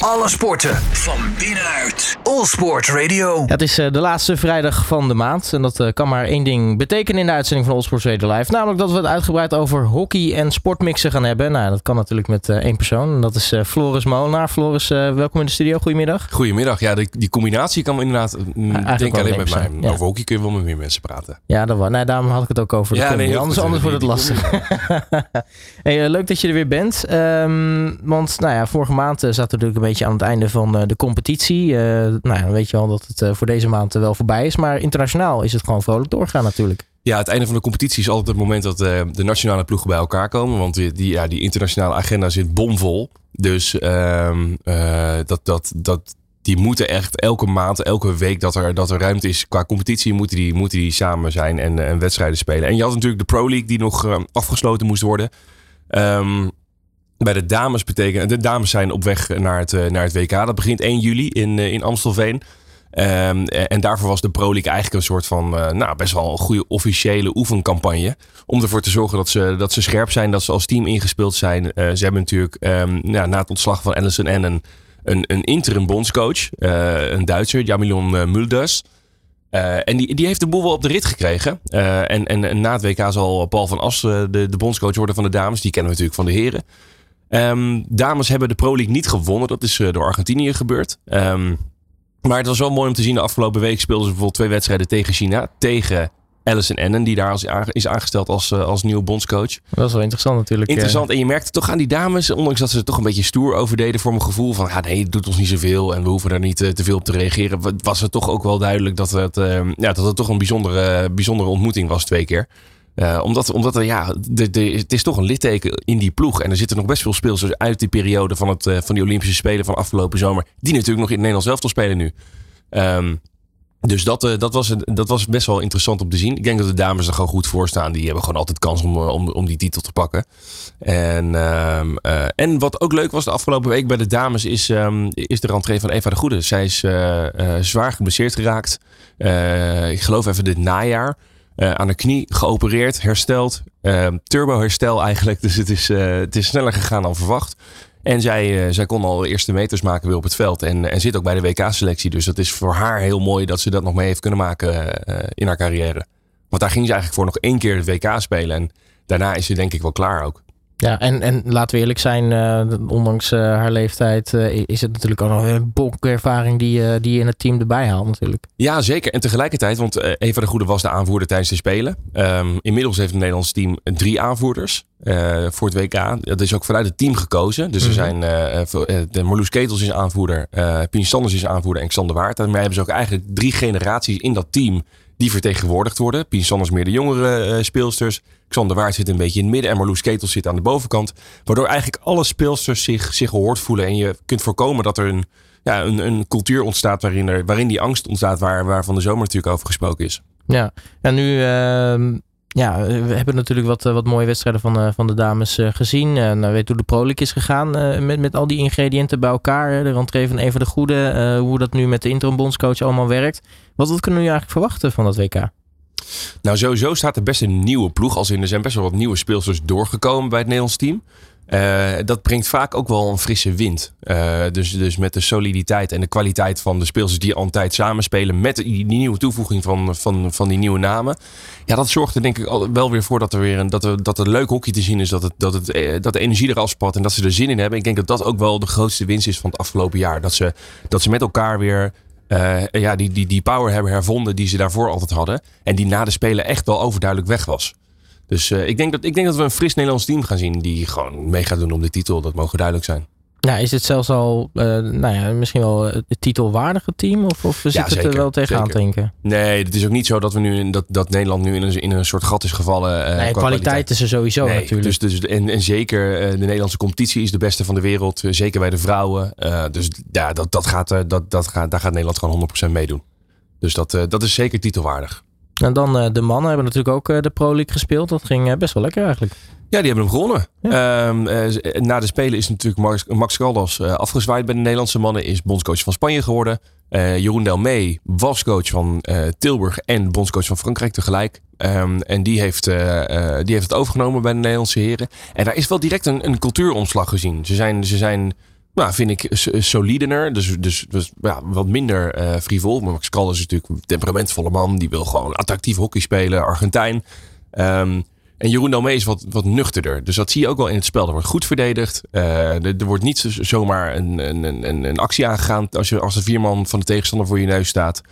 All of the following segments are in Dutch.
Alle sporten van binnenuit. All Sport Radio. Ja, het is uh, de laatste vrijdag van de maand. En dat uh, kan maar één ding betekenen in de uitzending van All Sport Radio Live. Namelijk dat we het uitgebreid over hockey en sportmixen gaan hebben. Nou, dat kan natuurlijk met uh, één persoon. En dat is Floris Molenaar. Floris, welkom in de studio. Goedemiddag. Goedemiddag. Ja, die, die combinatie kan inderdaad... Ja, denk alleen met mij. Ja. Over hockey kun je wel met meer mensen praten. Ja, dat was. Nee, daarom had ik het ook over. Ja, nee, anders, anders wordt het lastig. hey, leuk dat je er weer bent. Um, want nou ja, vorige maand zaten we natuurlijk een beetje aan het einde van de competitie. nou ja, weet je wel dat het voor deze maand wel voorbij is. Maar internationaal is het gewoon vrolijk doorgaan natuurlijk. Ja, het einde van de competitie is altijd het moment dat de nationale ploegen bij elkaar komen. Want die, ja, die internationale agenda zit bomvol. Dus uh, dat, dat, dat, die moeten echt elke maand, elke week dat er, dat er ruimte is qua competitie, moeten die, moeten die samen zijn en, en wedstrijden spelen. En je had natuurlijk de Pro League die nog afgesloten moest worden. Um, bij de dames betekent, de dames zijn op weg naar het, naar het WK. Dat begint 1 juli in, in Amstelveen. Um, en daarvoor was de Pro League eigenlijk een soort van, nou, best wel een goede officiële oefencampagne. Om ervoor te zorgen dat ze, dat ze scherp zijn, dat ze als team ingespeeld zijn. Ze hebben natuurlijk um, na het ontslag van Allison en een, een, interim bondscoach, een Duitser, Jamilon Mulders. en die, die heeft de boel wel op de rit gekregen. En, en, en, na het WK zal Paul van As de, de bondscoach worden van de dames. Die kennen we natuurlijk van de heren. Um, dames hebben de Pro League niet gewonnen. Dat is door Argentinië gebeurd. Um, maar het was wel mooi om te zien. De afgelopen week speelden ze bijvoorbeeld twee wedstrijden tegen China. Tegen Alison Ennen, die daar is aangesteld als, eh, als nieuwe bondscoach. Dat is wel interessant natuurlijk. Interessant. En je merkte toch aan die dames, ondanks dat ze er toch een beetje stoer over deden voor mijn gevoel van, ja, nee, het doet ons niet zoveel en we hoeven daar niet eh, te veel op te reageren. Was het toch ook wel duidelijk dat het, uh, ja, dat het toch een bijzondere, bijzondere ontmoeting was twee keer. Uh, omdat, omdat er, ja, de, het is toch een litteken in die ploeg. En er zitten nog best veel speelsters uit die periode van, het, uh, van die Olympische Spelen van afgelopen zomer. Die natuurlijk nog in het Nederlands elftal spelen nu. Um, dus dat, uh, dat, was, dat was best wel interessant om te zien. Ik denk dat de dames er gewoon goed voor staan. Die hebben gewoon altijd kans om, om, om die titel te pakken. En, um, en wat ook leuk was de afgelopen week bij de dames is, um, is de rentree van Eva de Goede. Zij is zwaar geblesseerd geraakt. ik geloof even dit najaar. Uh, aan de knie geopereerd, hersteld. Uh, turbo herstel eigenlijk. Dus het is, uh, het is sneller gegaan dan verwacht. En zij, zij kon al eerste meters maken weer op het veld. En, en zit ook bij de WK-selectie. Dus dat is voor haar heel mooi dat ze dat nog mee heeft kunnen maken in haar carrière. Want daar ging ze eigenlijk voor nog één keer het WK spelen. En daarna is ze denk ik wel klaar ook. Ja, en, en laten we eerlijk zijn, uh, ondanks uh, haar leeftijd uh, is het natuurlijk ook nog een bonkervaring die, die je in het team erbij haalt natuurlijk. Ja, zeker. En tegelijkertijd, want Eva de Goede was de aanvoerder tijdens de Spelen. Um, inmiddels heeft het Nederlands team drie aanvoerders voor het WK. Dat is ook vanuit het team gekozen. Dus mm -hmm. er zijn, de Marloes Ketels is aanvoerder, Pien Sanders is aanvoerder en Xander Waard. Daarmee hebben ze ook eigenlijk drie generaties in dat team die vertegenwoordigd worden. Pien Sanders meer de jongere uh, speelsters. Xander Waard zit een beetje in het midden en Marloes Ketels zit aan de bovenkant. Waardoor eigenlijk alle speelsters zich, zich gehoord voelen. En je kunt voorkomen dat er een, ja, een, een cultuur ontstaat waarin, er, waarin die angst ontstaat waar, waar van de zomer natuurlijk over gesproken is. Ja, en nu uh, ja, we hebben natuurlijk wat, wat mooie wedstrijden van, uh, van de dames gezien. Uh, nou, weet hoe de Pro League is gegaan met, met al die ingrediënten bij elkaar. De rentree van Eva de Goede. hoe dat nu met de interim bondscoach allemaal werkt. Wat, wat kunnen we nu eigenlijk verwachten van dat WK? Nou, sowieso staat er best een nieuwe ploeg. Als in er zijn best wel wat nieuwe speelsters doorgekomen bij het Nederlands team. Uh, dat brengt vaak ook wel een frisse wind. Uh, dus, dus met de soliditeit en de kwaliteit van de speelsters die al een tijd samenspelen. Met die, nieuwe toevoeging van, van, van die nieuwe namen. Ja, dat zorgt er denk ik wel weer voor dat er weer een, dat er, dat er leuk hockey te zien is. Dat, het, dat, het, eh, dat de energie eraf spat en dat ze er zin in hebben. Ik denk dat dat ook wel de grootste winst is van het afgelopen jaar. Dat ze, dat ze met elkaar weer ja, die, die, die power hebben hervonden die ze daarvoor altijd hadden. En die na de Spelen echt wel overduidelijk weg was. Dus uh, ik, denk dat, ik denk dat we een fris Nederlands team gaan zien die gewoon mee gaat doen om de titel. Dat mogen duidelijk zijn. Ja, is het zelfs al, uh, nou ja, misschien wel het titelwaardige team? Of, of zit ja, het er wel tegenaan te denken? Nee, het is ook niet zo dat, we nu in, dat, dat Nederland nu in een, in een soort gat is gevallen. Uh, nee, kwaliteit, kwaliteit, is er sowieso nee, natuurlijk. Dus, dus, en, en zeker uh, de Nederlandse competitie is de beste van de wereld. zeker bij de vrouwen. dus ja, dat, dat gaat, dat, dat gaat, daar gaat Nederland gewoon 100% meedoen. Dus dat, dat is zeker titelwaardig. En dan de mannen hebben natuurlijk ook de Pro League gespeeld. Dat ging best wel lekker eigenlijk. Ja, die hebben hem gewonnen. Ehm, eh, na de Spelen is natuurlijk Max, Max Caldas uh, afgezwaaid bij de Nederlandse mannen. Is bondscoach van Spanje geworden. Uh, Jeroen Delmee was coach van Tilburg en bondscoach van Frankrijk tegelijk. Um, en die heeft, die heeft het overgenomen bij de Nederlandse heren. En daar is wel direct een, een cultuuromslag gezien. Ze zijn, ze zijn nou, vind ik solidener. Dus, dus, dus ja, wat minder uh, frivol. Maar Max Kral is natuurlijk een temperamentvolle man. Die wil gewoon attractief hockey spelen. Argentijn. Um, en Jeroen Domee is wat, wat nuchterder. Dus dat zie je ook wel in het spel. Er wordt goed verdedigd. Uh, er, wordt niet zomaar een, een, een, een actie aangegaan als, je, als de vierman van de tegenstander voor je neus staat.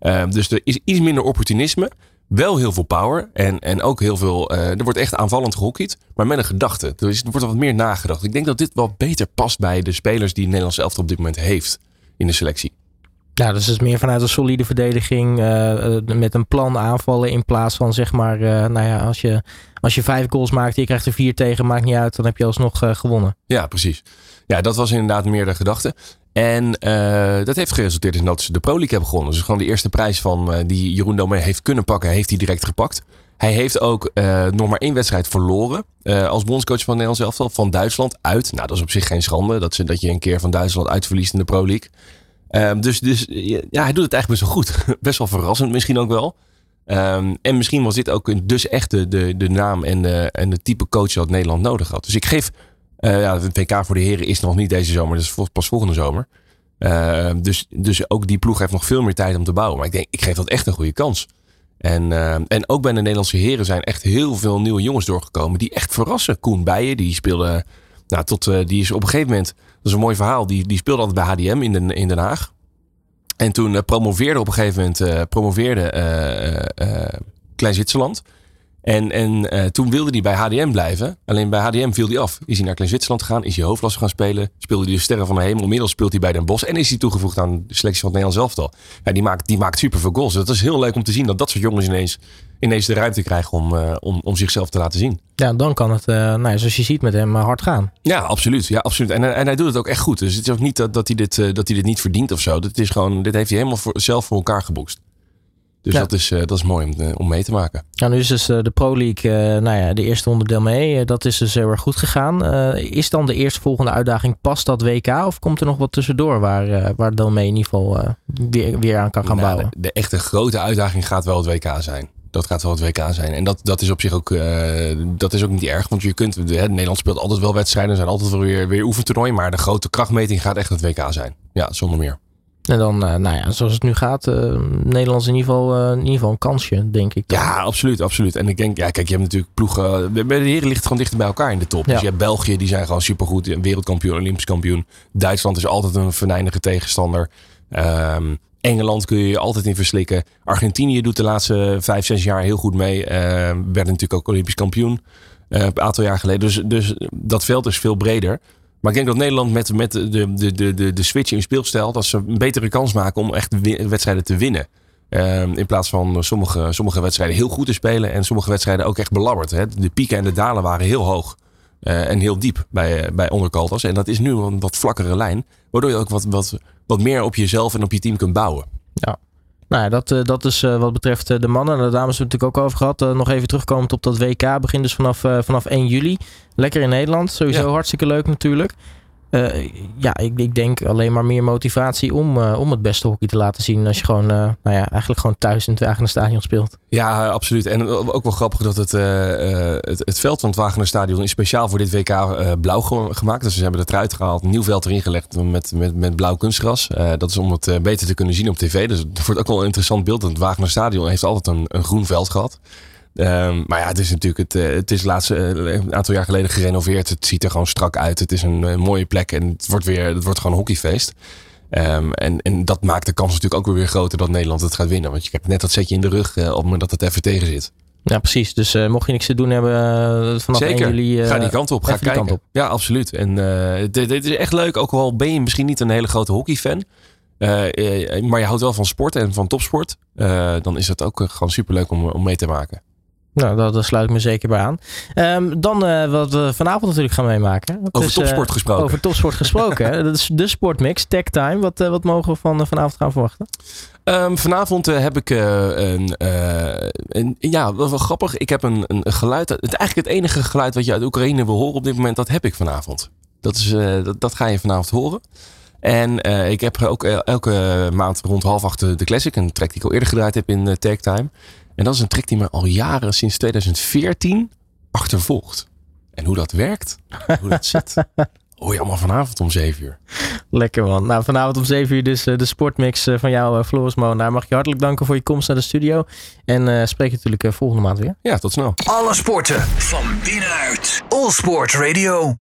Uh, dus er is iets minder opportunisme. Wel heel veel power. En, en ook heel veel. Uh, er wordt echt aanvallend gehockeyd. Maar met een gedachte. Dus er wordt wat meer nagedacht. Ik denk dat dit wel beter past bij de spelers die Nederlandse elftal op dit moment heeft in de selectie. Ja, dus het is meer vanuit een solide verdediging uh, met een plan aanvallen in plaats van zeg maar, uh, nou ja, als je, als je vijf goals maakt je krijgt er vier tegen, maakt niet uit, dan heb je alsnog gewonnen. Ja, precies. Ja, dat was inderdaad meer de gedachte. En dat heeft geresulteerd in dat ze de Pro League hebben gewonnen. Dus gewoon de eerste prijs van die Jeroen Domé heeft kunnen pakken, heeft hij direct gepakt. Hij heeft ook nog maar één wedstrijd verloren als bondscoach van Nederland elftal van Duitsland uit. Nou, dat is op zich geen schande dat, ze, dat je een keer van Duitsland uitverliest in de Pro League. Um, dus, dus ja, hij doet het eigenlijk best wel goed. best wel verrassend misschien ook wel. Um, en misschien was dit ook dus echt de, de, de naam en de, en de type coach dat Nederland nodig had. Dus ik geef, uh, ja, het WK voor de heren is nog niet deze zomer, dat is pas volgende zomer. Uh, dus, dus ook die ploeg heeft nog veel meer tijd om te bouwen. Maar ik denk, ik geef dat echt een goede kans. En, en ook bij de Nederlandse heren zijn echt heel veel nieuwe jongens doorgekomen die echt verrassen. Koen Bijen, die speelde nou, tot, uh, die is op een gegeven moment, dat is een mooi verhaal, die, die speelde altijd bij HDM in, de, in Den Haag. En toen uh, promoveerde op een gegeven moment, uh, promoveerde Klein Zwitserland. En, en toen wilde hij bij HDM blijven. Alleen bij HDM viel hij af. Is hij naar Klein Zwitserland gegaan, is hij hoofdklasse gaan spelen. Speelde hij de Sterren van de Hemel. Inmiddels speelt hij bij Den Bosch. En is hij toegevoegd aan de selectie van het Nederlands elftal. Ja, die, maakt, die maakt super veel goals. Dat is heel leuk om te zien dat dat soort jongens ineens ineens de ruimte krijgen om, uh, om, om zichzelf te laten zien. Ja, dan kan het, uh, nou, zoals je ziet, met hem hard gaan. Ja, absoluut. Ja, absoluut. En, en hij doet het ook echt goed. Dus het is ook niet dat, dat, hij, dit, dat hij dit niet verdient of zo. Dit, is gewoon, dit heeft hij helemaal voor, zelf voor elkaar geboekst. Dus ja. dat, is, dat is mooi om, om mee te maken. Ja, nu is dus de Pro League, nou ja, de eerste onderdeel mee. dat is dus heel erg goed gegaan. is dan de eerstvolgende uitdaging pas dat WK? Of komt er nog wat tussendoor waar, waar Delmee in ieder geval weer, weer aan kan gaan nou, bouwen? De, de echte grote uitdaging gaat wel het WK zijn dat gaat wel het WK zijn. En dat, dat is op zich ook, dat is ook niet erg. Want je kunt, hè, Nederland speelt altijd wel wedstrijden. Er zijn altijd wel weer, weer oefentoernooien. Maar de grote krachtmeting gaat echt het WK zijn. Ja, zonder meer. En dan, uh, nou ja, zoals het nu gaat, uh, Nederlands in ieder, geval, in ieder geval een kansje, denk ik. Dan. Ja, absoluut, absoluut. En ik denk, ja, kijk, je hebt natuurlijk ploegen. Bij de heren ligt het gewoon dichter bij elkaar in de top. Ja. Dus je hebt België, die zijn gewoon supergoed. Wereldkampioen, Olympisch kampioen. Duitsland is altijd een venijnige tegenstander. Um, Engeland kun je je altijd in verslikken. Argentinië doet de laatste vijf, zes jaar heel goed mee. Uh, werden natuurlijk ook Olympisch kampioen. Uh, een aantal jaar geleden. Dus, dus dat veld is veel breder. Maar ik denk dat Nederland met, met de, de, de, de, de switch in speelstijl... dat ze een betere kans maken om echt wedstrijden te winnen. Uh, in plaats van sommige, sommige wedstrijden heel goed te spelen... en sommige wedstrijden ook echt belabberd. Hè? De pieken en de dalen waren heel hoog. Uh, en heel diep bij, bij onderkalters. En dat is nu een wat vlakkere lijn. Waardoor je ook wat, wat wat meer op jezelf en op je team kunt bouwen. Ja. Nou ja, dat, eh, dat is uh, wat betreft uh, de mannen. En de dames hebben we het natuurlijk ook over gehad. nog even terugkomend op dat WK. Begint dus vanaf, vanaf 1 juli. Lekker in Nederland. Sowieso ja. hartstikke leuk natuurlijk. Uh, ja, ik, ik, denk alleen maar meer motivatie om, uh, om het beste hockey te laten zien. Als je gewoon, uh, nou ja, eigenlijk gewoon thuis in het Wagener Stadion speelt. Ja, absoluut. En ook wel grappig dat het, het, het, veld van het Wagener Stadion is speciaal voor dit WK blauw gemaakt. Dus ze hebben het eruit gehaald, een nieuw veld erin gelegd met, met, met blauw kunstgras. dat is om het beter te kunnen zien op tv. Dus het wordt ook wel een interessant beeld. Het Wagener Stadion heeft altijd een, een groen veld gehad. Um, maar ja, het is natuurlijk, het, het is laatste, een aantal jaar geleden gerenoveerd. Het ziet er gewoon strak uit. Het is een, een mooie plek en het wordt weer, het wordt gewoon een hockeyfeest. Um, en, en dat maakt de kans natuurlijk ook weer groter dat Nederland het gaat winnen. Want je krijgt net dat setje in de rug uh, op het moment dat het even tegen zit. Ja, precies. Dus uh, mocht je niks te doen hebben uh, vanaf Zeker. 1 juli... ga die kant op. Ga kijken. Op. Ja, absoluut. En dit, dit, is echt leuk. Ook al ben je misschien niet een hele grote hockeyfan. maar je houdt wel van sport en van topsport. dan is het ook gewoon superleuk om, om mee te maken. Nou, dat, dat, sluit ik me zeker bij aan. Um, dan uh, wat we vanavond natuurlijk gaan meemaken. Dat over is, topsport gesproken. Over topsport gesproken. dat is de sportmix, tech time. Wat, uh, wat mogen we van vanavond gaan verwachten? Um, vanavond heb ik een, een, Ja, wel, wel grappig. Ik heb een, een geluid. Het, eigenlijk het enige geluid wat je uit Oekraïne wil horen op dit moment, dat heb ik vanavond. Dat, is, dat, dat ga je vanavond horen. En ik heb ook elke maand rond half acht de Classic. Een track die ik al eerder gedraaid heb in Tech Time. En dat is een trick die me al jaren, sinds 2014, achtervolgt. En hoe dat werkt, hoe dat zit, Hoor je allemaal vanavond om 7 uur. Lekker man. Nou, vanavond om 7 uur dus de sportmix van jou, Floris Moon. mag je hartelijk danken voor je komst naar de studio. En spreek je natuurlijk volgende maand weer. Ja, tot snel. Alle sporten van binnenuit. All Sport Radio.